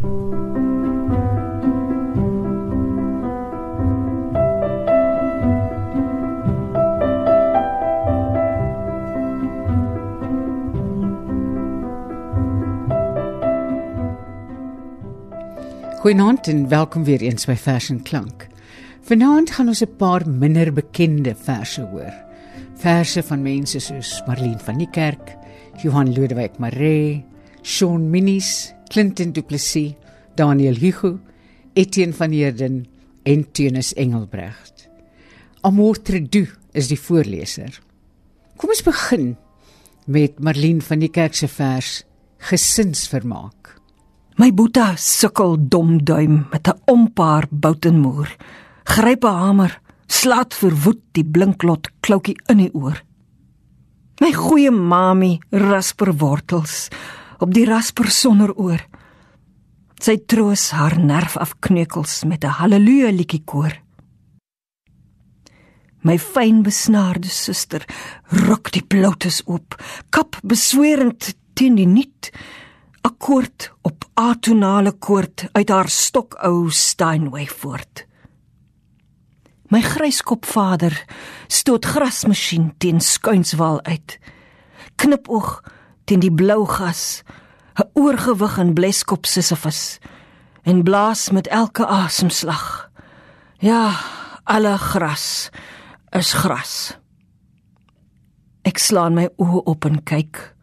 Goeienaand en welkom weer eens by Vers en Klank. Vanaand gaan ons 'n paar minder bekende verse hoor. Verse van mense soos Marlene van die Kerk, Johan Lodewyk Maree, Shaun Minis, Clinton Du Plessis, Daniel Hugo, Etienne van Heerden en Teunus Engelbrecht. Amor Tredu is die voorleser. Kom ons begin met Marlene van die Kerk se vers Gesinsvermaak. My boeta sukkel domduim met 'n ompaar boutenmoer. Gryp 'n hamer, slaat verwoed die blinklot kloukie in die oor. My goeie mami rasper wortels op die rasper sonder oor. Sy troos haar nerf afkneukels met 'n haleluja liedjie koor. My fyn besnaarde suster ruk die bloutes oop, kap beswerend teen die nuut akkoord op atonale koord uit haar stokou Steinway voort. My gryskop vader stoot grasmasjien teen skuinswal uit. Knipoog teen die blou gas, 'n oorgewig en bleskop Sisyphus en blaas met elke asemslag. Ja, alle gras is gras. Ek slaan my oë op en kyk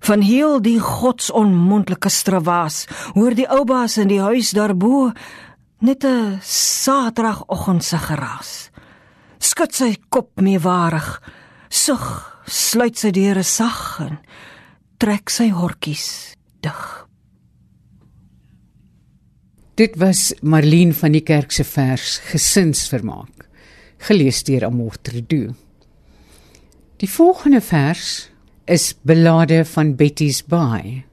van heel die godsonmondelike stravaas hoor die oubaas in die huis daarbo net 'n saterdagoggend se geraas skud sy kop meewarig sug sluit sy deure sag en trek sy hortjies dig dit was Marlene van die kerk se vers gesinsvermaak gelees deur Amortredu die volgende vers is belade van Betty's Bay.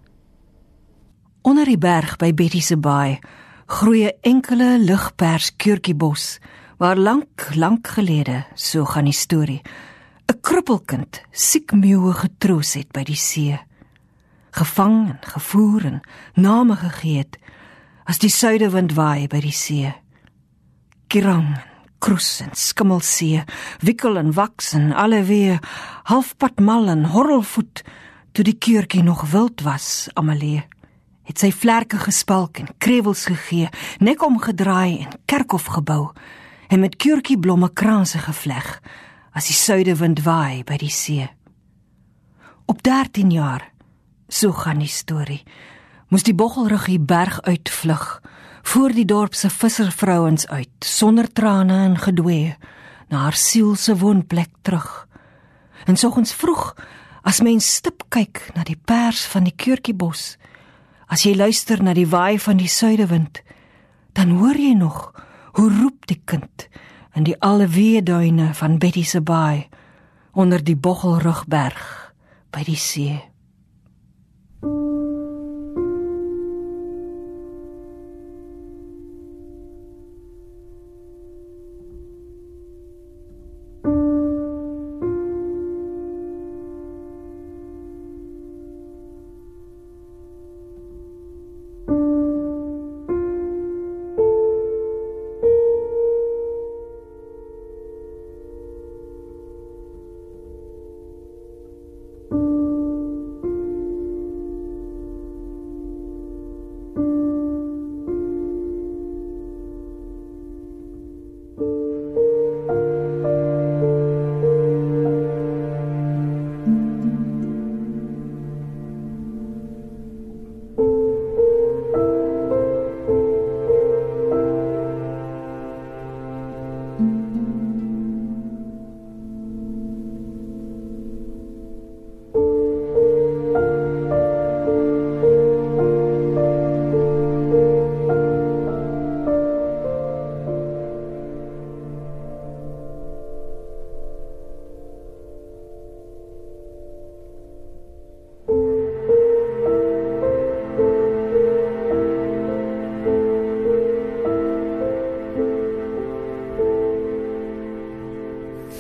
Onder die berg by Betty's Bay groei 'n enkele ligpers keurtjiebos waar lank lank gelede, so gaan die storie, 'n kruppelkind siek meeuwe getroos het by die see. Gevang en gevoer en name gegee het as die suidewind waai by die see. Kirang kroes en skimmelsee, wikkel en waks en alle weer halfpad mal en horrelvoet toe die keurtjie nog wild was, Amalie. Het sy vlerke gespalk en krewels gegee, nek omgedraai en kerkhof gebou en met keurtjie blomme kranse gevleg as die suidewind waai by die see. Op 13 jaar, so gaan die storie, moes die boggelruggie berg uitvlug voor die dorp se visservrouens uit sonder trane en gedwee na haar siel se woonplek terug. En soggens vroeg, as mens stip kyk na die pers van die keurtjiebos, as jy luister na die waai van die suidewind, dan hoor jy nog hoe roep die kind in die alweë duine van Betty se baai onder die boggelrugberg by die see.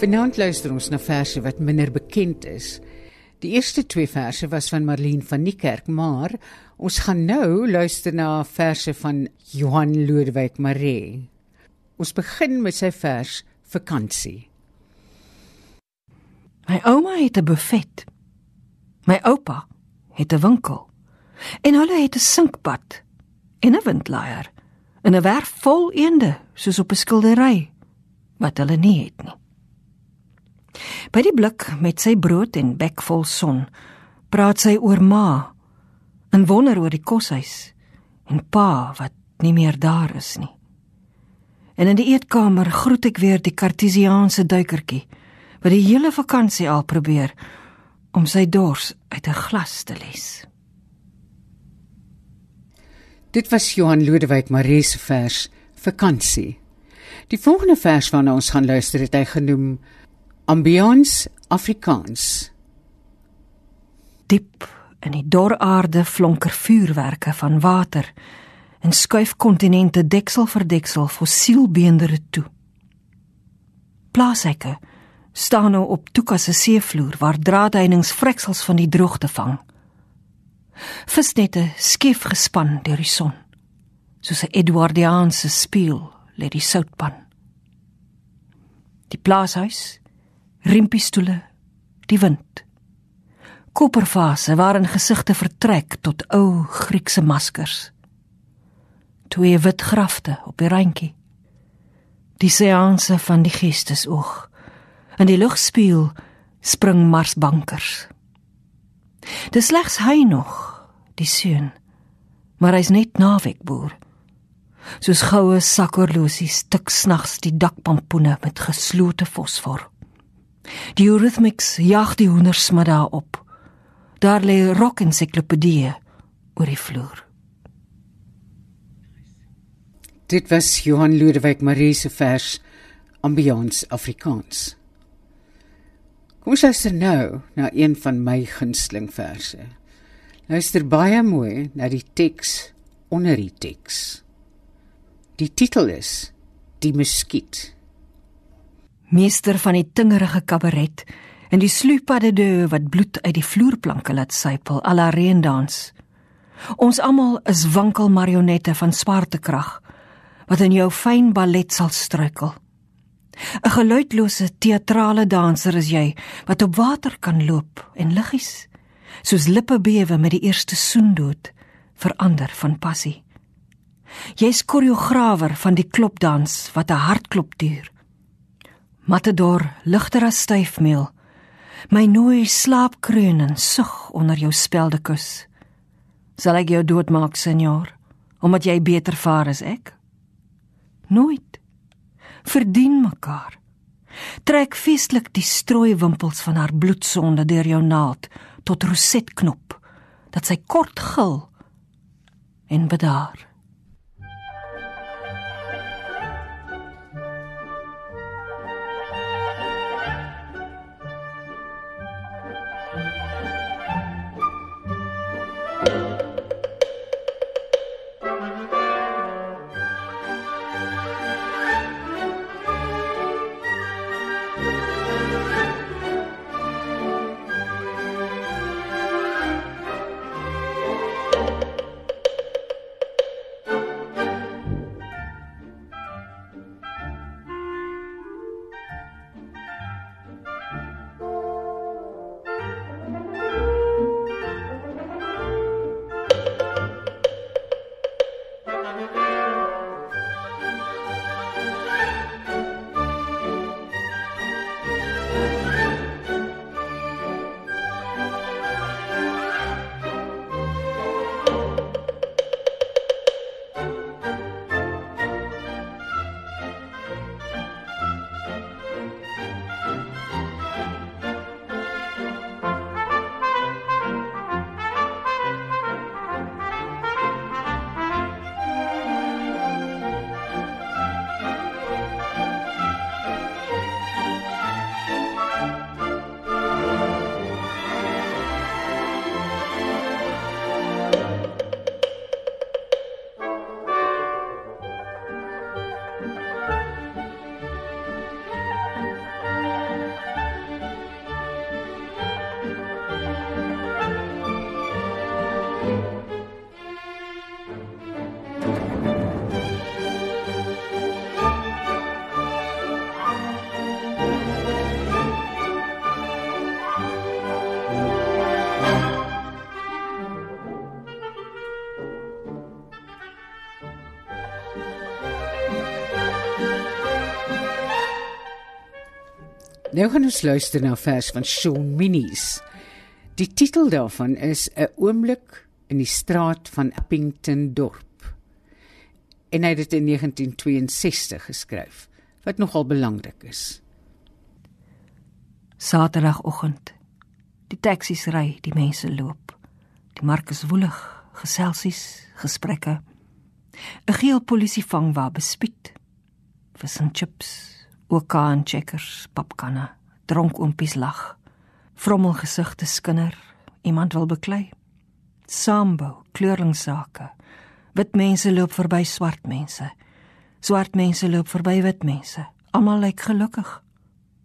Vanaand luister ons na verse wat minder bekend is. Die eerste twee verse was van Marlene van Niekerk, maar ons gaan nou luister na verse van Johan Lodewyk Maree. Ons begin met sy vers Vakansie. My ouma het 'n buffet. My oupa het 'n winkel. En hulle het 'n sinkpad en 'n windleier en 'n werf vol eende soos op 'n skildery wat hulle nie het nie. By die blik met sy brood en bek vol son, praat sy oor ma en wonder oor die koshuis en pa wat nie meer daar is nie. En in die eetkamer groet ek weer die kartesiaanse duikertjie wat die hele vakansie al probeer om sy dors uit 'n glas te les. Dit was Johan Lodewyk Maree se vers Vakansie. Die volgende vers waarna ons gaan luister het hy genoem Ambiance Afrikaans. Diep in die dor aarde flonker vuurwerke van water en skuif kontinente deksel vir deksel fossielbeendere toe. Plaashekke staan nou op Tuka se seevloer waar draadheininge vreksels van die droogte vang. Visnette skief gespan deur die son. Soos 'n Edwardiaanse spieël lê die soutpan. Die plaashuis, rimpiestoele, die wind. Kopervase waarin gesigte vertrek tot ou Griekse maskers. Twee wit grafte op die randjie. Die seanse van die geestesoog In die lugspieël spring marsbankers. Dis slegs hy nog, die seun. Maar hy's net naweekboer. Soos goue sakorlosies tik snags die dakpampoene met geslote fosfor. Die eurythmics jag die honders maar daar op. Daar lê rock ensiklopedie oor die vloer. Dit was Johan Lodewyk Marie se vers Ambiance Afrikaans. Kom ons luister nou na een van my gunsteling verse. Luister baie mooi na die teks onder die teks. Die titel is Die Muskiet. Meester van die tingerige kabaret en die sluipade de wat bloed uit die vloerplanke laat sypel à la reendans. Ons almal is wankel marionette van swaartekrag wat in jou fyn ballet sal struikel. 'n Geluidlose teatrale danser is jy wat op water kan loop en liggies soos lippe bewe met die eerste soendood verander van passie. Jy's koreograwer van die klopdans wat 'n hartklop duur. Matador ligter as styfmeel. My nooi slaapkreun en sug onder jou speldekus. Sal ek jou doodmaak, senor, omdat jy beter vaar as ek? Nooit verdien mekaar. Trek feestelik die strooiwimpels van haar bloedsonde deur jou naald tot rosetknop dat sy kort gil en bedaar. Nou gaan ons luister na 'n vers van Shaun Minnies. Die titel daarvan is 'n oomblik in die straat van Appington dorp. En hy het dit in 1962 geskryf, wat nogal belangrik is. Saterdagoggend. Die taksies ry, die mense loop. Die mark is woelig, geselsies, gesprekke. 'n Geel polisievangwa bespied. Vis en chips, okaan checkers, papkanne, dronk oompies lag. Vrommel gesigte skinder, iemand wil beklei. Sambou, kleurlingsake. Wit mense loop verby swart mense. Swart mense loop verby wit mense. Almal lyk gelukkig.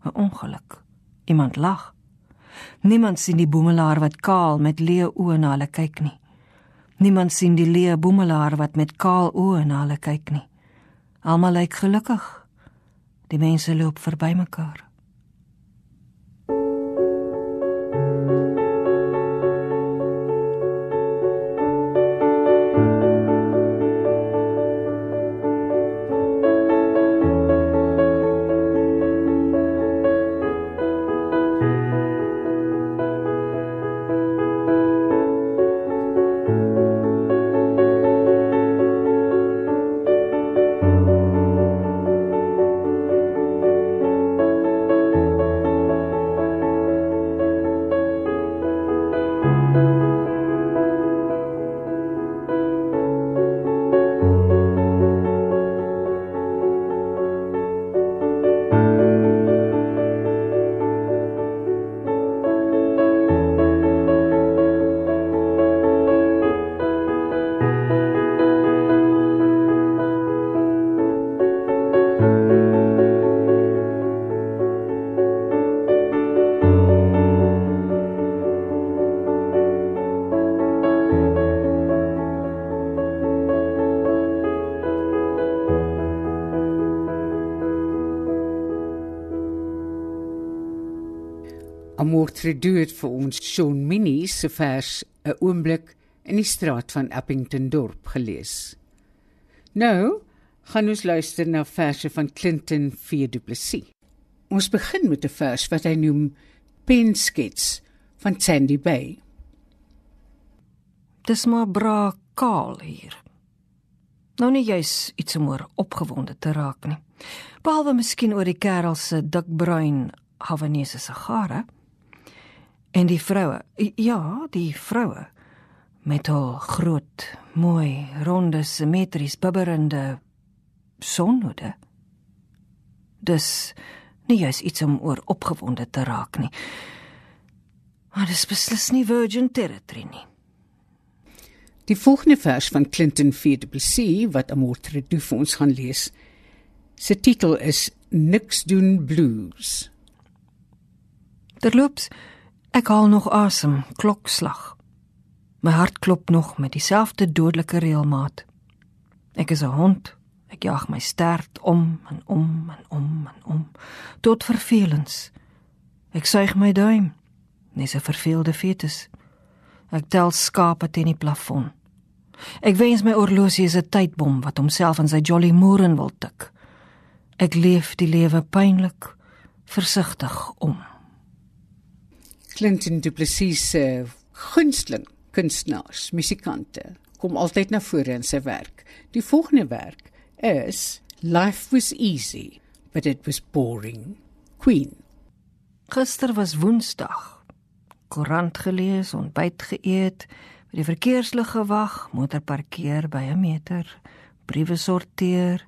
'n Ongeluk. Iemand lag. Niemand sien die boemelaar wat kaal met leë oë na hulle kyk nie. Niemand sien die leë boemelaar wat met kaal oë na hulle kyk nie. Almal lyk gelukkig. Die mense loop verby mekaar. Amortredu het vir ons Shaun Minnie se vers 'n oomblik in die straat van Appington dorp gelees. Nou gaan ons luister na verse van Clinton V Du Plessis. Ons begin met 'n vers wat hy noem Penskets van Sandy Bay. Dis maar bra kaal hier. Nou nie jy's iets om oor opgewonde te raak nie. Behalwe miskien oor die kerel se dikbruin Havanese sigare. En die vroue, ja, die vroue met hul groot, mooi, ronde, simmetries bibberende sonhoede. Dis nie juis iets om oor opgewonde te raak nie. Maar dis beslis nie virgin territory nie. Die volgende vers van Clinton V Du Plessis wat Amortre Du vir ons gaan lees. Sy titel is Niks doen blues. Terloops, Ek haal nog asem, klokslag. My hart klop nog met dieselfde dodelike reëlmaat. Ek is 'n hond. Ek jag my stert om en om en om en om tot vervelings. Ek suig my duim. Dis 'n verveelde fetus. Ek tel skape teen die plafon. Ek wens my oorlosie is 'n tydbom wat homself in sy jolly moeren wil tik. Ek leef die lewe pynlik, versigtig om. Clinton Du Plessis se gunsteling kunstenaars, musikante kom altyd na vore in sy werk. Die volgende werk is Life was easy, but it was boring. Queen. Gister was Woensdag. Koerant gelees, ontbyt geëet, by die verkeerslig gewag, motor parkeer by 'n meter, briewe sorteer,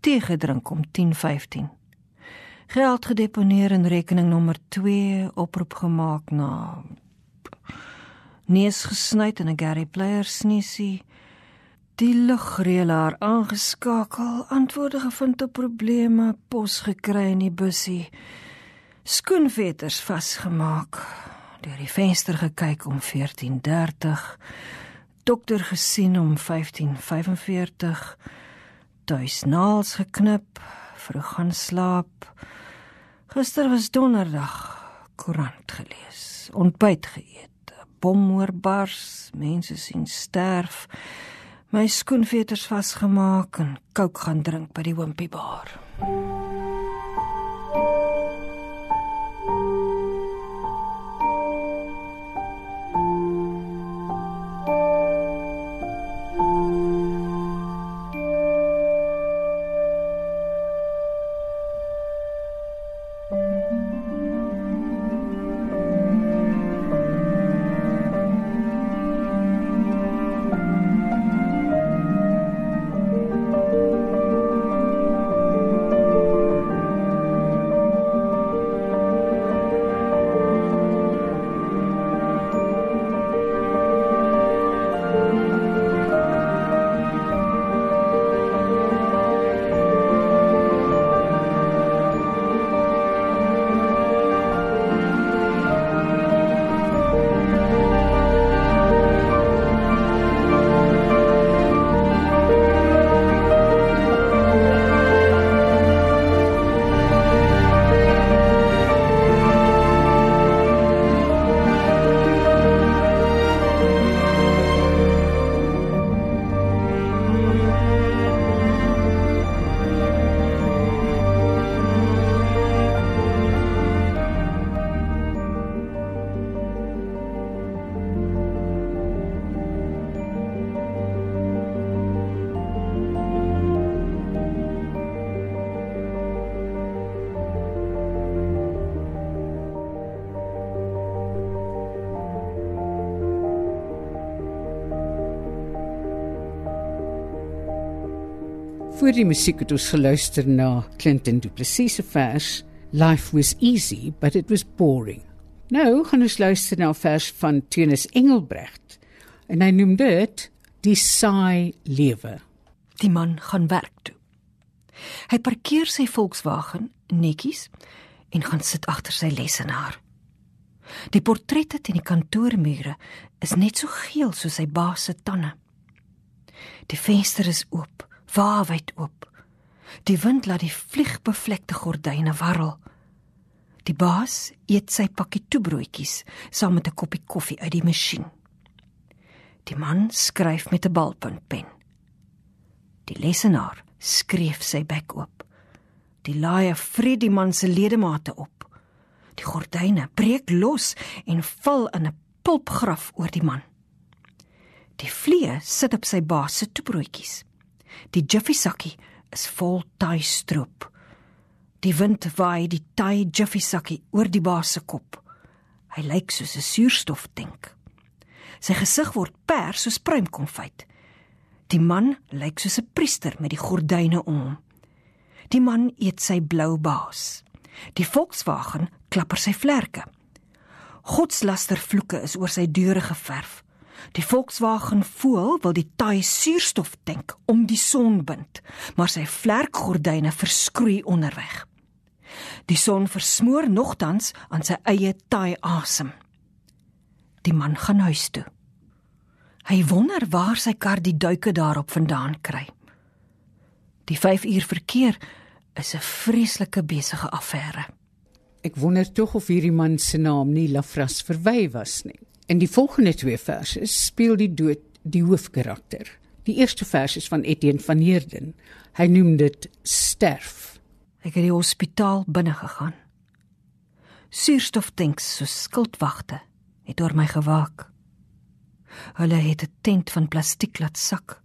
tee gedrink om 10:15 geld gedeponeer in rekening nommer 2 oproep gemaak na neus gesny in 'n Gary Player sniesie die lugreëlaar aangeskakel antwoorde gevind op probleme pos gekry in die bussie skoenveters vasgemaak deur die venster gekyk om 14:30 dokter gesien om 15:45 tuis naals geknip vroeg gaan slaap Gister was donderdag, koerant gelees, ontbyt geëet, bom oorbars, mense sien sterf. My skoenveters vasgemaak en kook gaan drink by die Wimpy bar. Voor die musiek het ons geluister na Clinton Du Plessis se vers Life was easy but it was boring. Nou gaan ons luister na 'n vers van Teunus Engelbrecht en hy noem dit die saai lewe. Die man gaan werk toe. Hy parkeer sy Volkswagen netjies en gaan sit agter sy lesenaar. Die portrette teen die kantoormure is net so geel soos sy baas se tande. Die venster is oop, waawyd oop. Die wind laat die vliegbevlekte gordyne warrel. Die baas eet sy pakkie toebroodjies saam met 'n koppie koffie uit die masjien. Die man skryf met 'n balpuntpen. Die lesenaar skreef sy bek oop. Die laaie vreet die man se ledemate op. Die gordyne breek los en val in 'n pulpgraf oor die man. Die vlee sit op sy baas se toebroodjies. Die jiffy sakkie is vol taai stroop. Die wind waai die taai jiffy sakkie oor die baas se kop. Hy lyk soos 'n suurstoftank. Sy gesig word pers soos pruimkonfyt. Die man lyk soos 'n priester met die gordyne om. Die man eet sy blou baas. Die Volkswagen klapper sy vlerke. Godslastervloeke is oor sy deure geverf. Die Volkswagen voel wil die taai suurstoftank om die son bind, maar sy vlerkgordyne verskroei onderweg. Die son versmoor nogtans aan sy eie taai asem. Die man gaan huis toe. Hy wonder waar sy kar die duike daarop vandaan kry. Die 5 uur verkeer is 'n vreeslike besige affære. Ek wonder tog of hierdie man se naam nie Lafras verwy was nie. In die volgende twee verse speel die dood die hoofkarakter. Die eerste vers is van Etienne van Heerden. Hy noem dit sterf. Ek het die hospitaal binne gegaan. Suurstoftanks so skildwagte het oor my gewaak. Hulle het 'n tent van plastiek laat sak.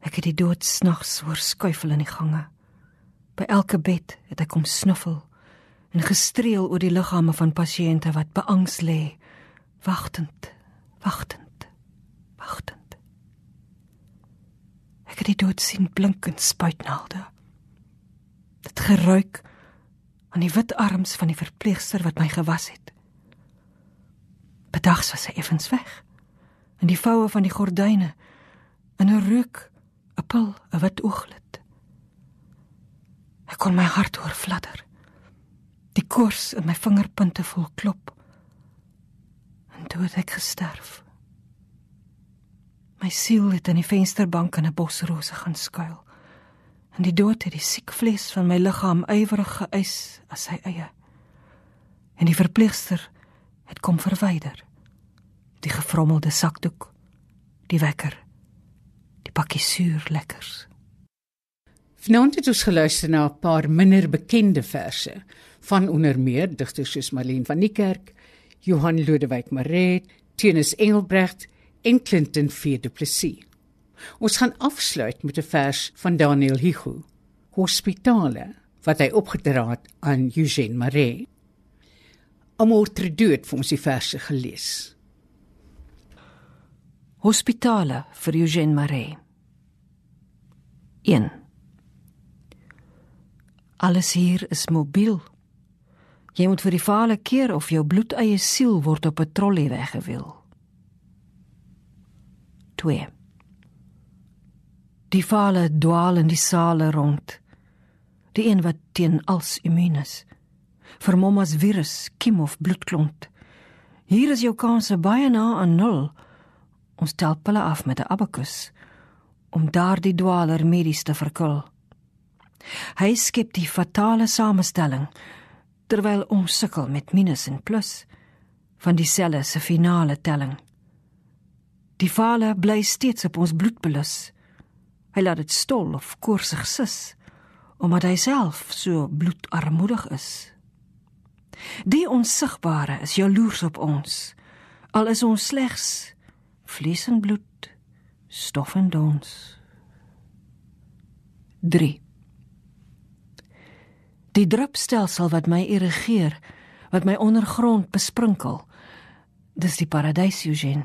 Ek het die dood snags hoor skuifel in die gange. By elke bed het ek kom snuffel en gestreel oor die liggame van pasiënte wat beangs lê, wagtend, wagtend, wagtend. Ek het die dood sien blink in spuitnaalde. Dit geruik aan die wit arms van die verpleegster wat my gewas het. Bedags was sy effens weg. In die voue van die gordyne in 'n reuk, 'n pil, 'n wit ooglid. Ek kon my hart hoor fladder. Die kors in my vingerpunte vol klop. Toe het ek gesterf. My siel het in die vensterbank in 'n bosrose gaan skuil. En die dood het die siek vlees van my liggaam ywerig geëis as sy eie. En die verpleegster het kom verwyder. Die gefrommelde sakdoek, die wekker, die pakkie suur lekkers. Vanaand het ons geluister na 'n paar minder bekende verse van onder meer digters soos Marlene van die Kerk, Johan Lodewyk Maree, Teunus Engelbrecht en Clinton V Du Plessis. Ons gaan afsluit met 'n vers van Daniel Hugo, Hospitale, wat hy opgedra het aan Eugene Maree. Amor Tredoet vir ons die verse gelees. Hospitale vir Eugene Maree. 1 Alles hier is mobiel. Jy moet vir die fale keer of jou bloedeie siel word op 'n trolley weggewiel. 2. Die fale dwaal in die sale rond. Die een wat teen als immuun is. Vermom as virus, kiem of bloedklont. Hier is jou kanse baie na aan nul. Ons tel pille af met 'n abakus om daardie dwaler medies te verkil. Hy skep die fatale samestelling terwyl ons sukkel met minus en plus van die selle se finale telling. Die fale bly steeds op ons bloedbelus. Hy laat dit stol of koorsig sis omdat hy self so bloedarmoedig is. Die onsigbare is jaloers op ons. Al is ons slegs vlees en bloed, stof en dons. 3 Die drupstelsel wat my irrigeer, wat my ondergrond besprinkel, dis die paradys Eugene.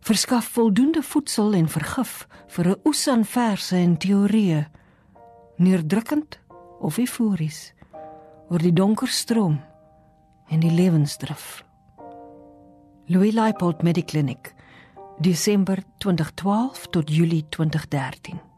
verskaf voldoende voedsel en vergif vir 'n oes aan verse en teorieë, neerdrukkend of eufories oor die donker stroom en die lewensdrif. Louis Laipold Mediclinic Desember 2012 tot Julie 2013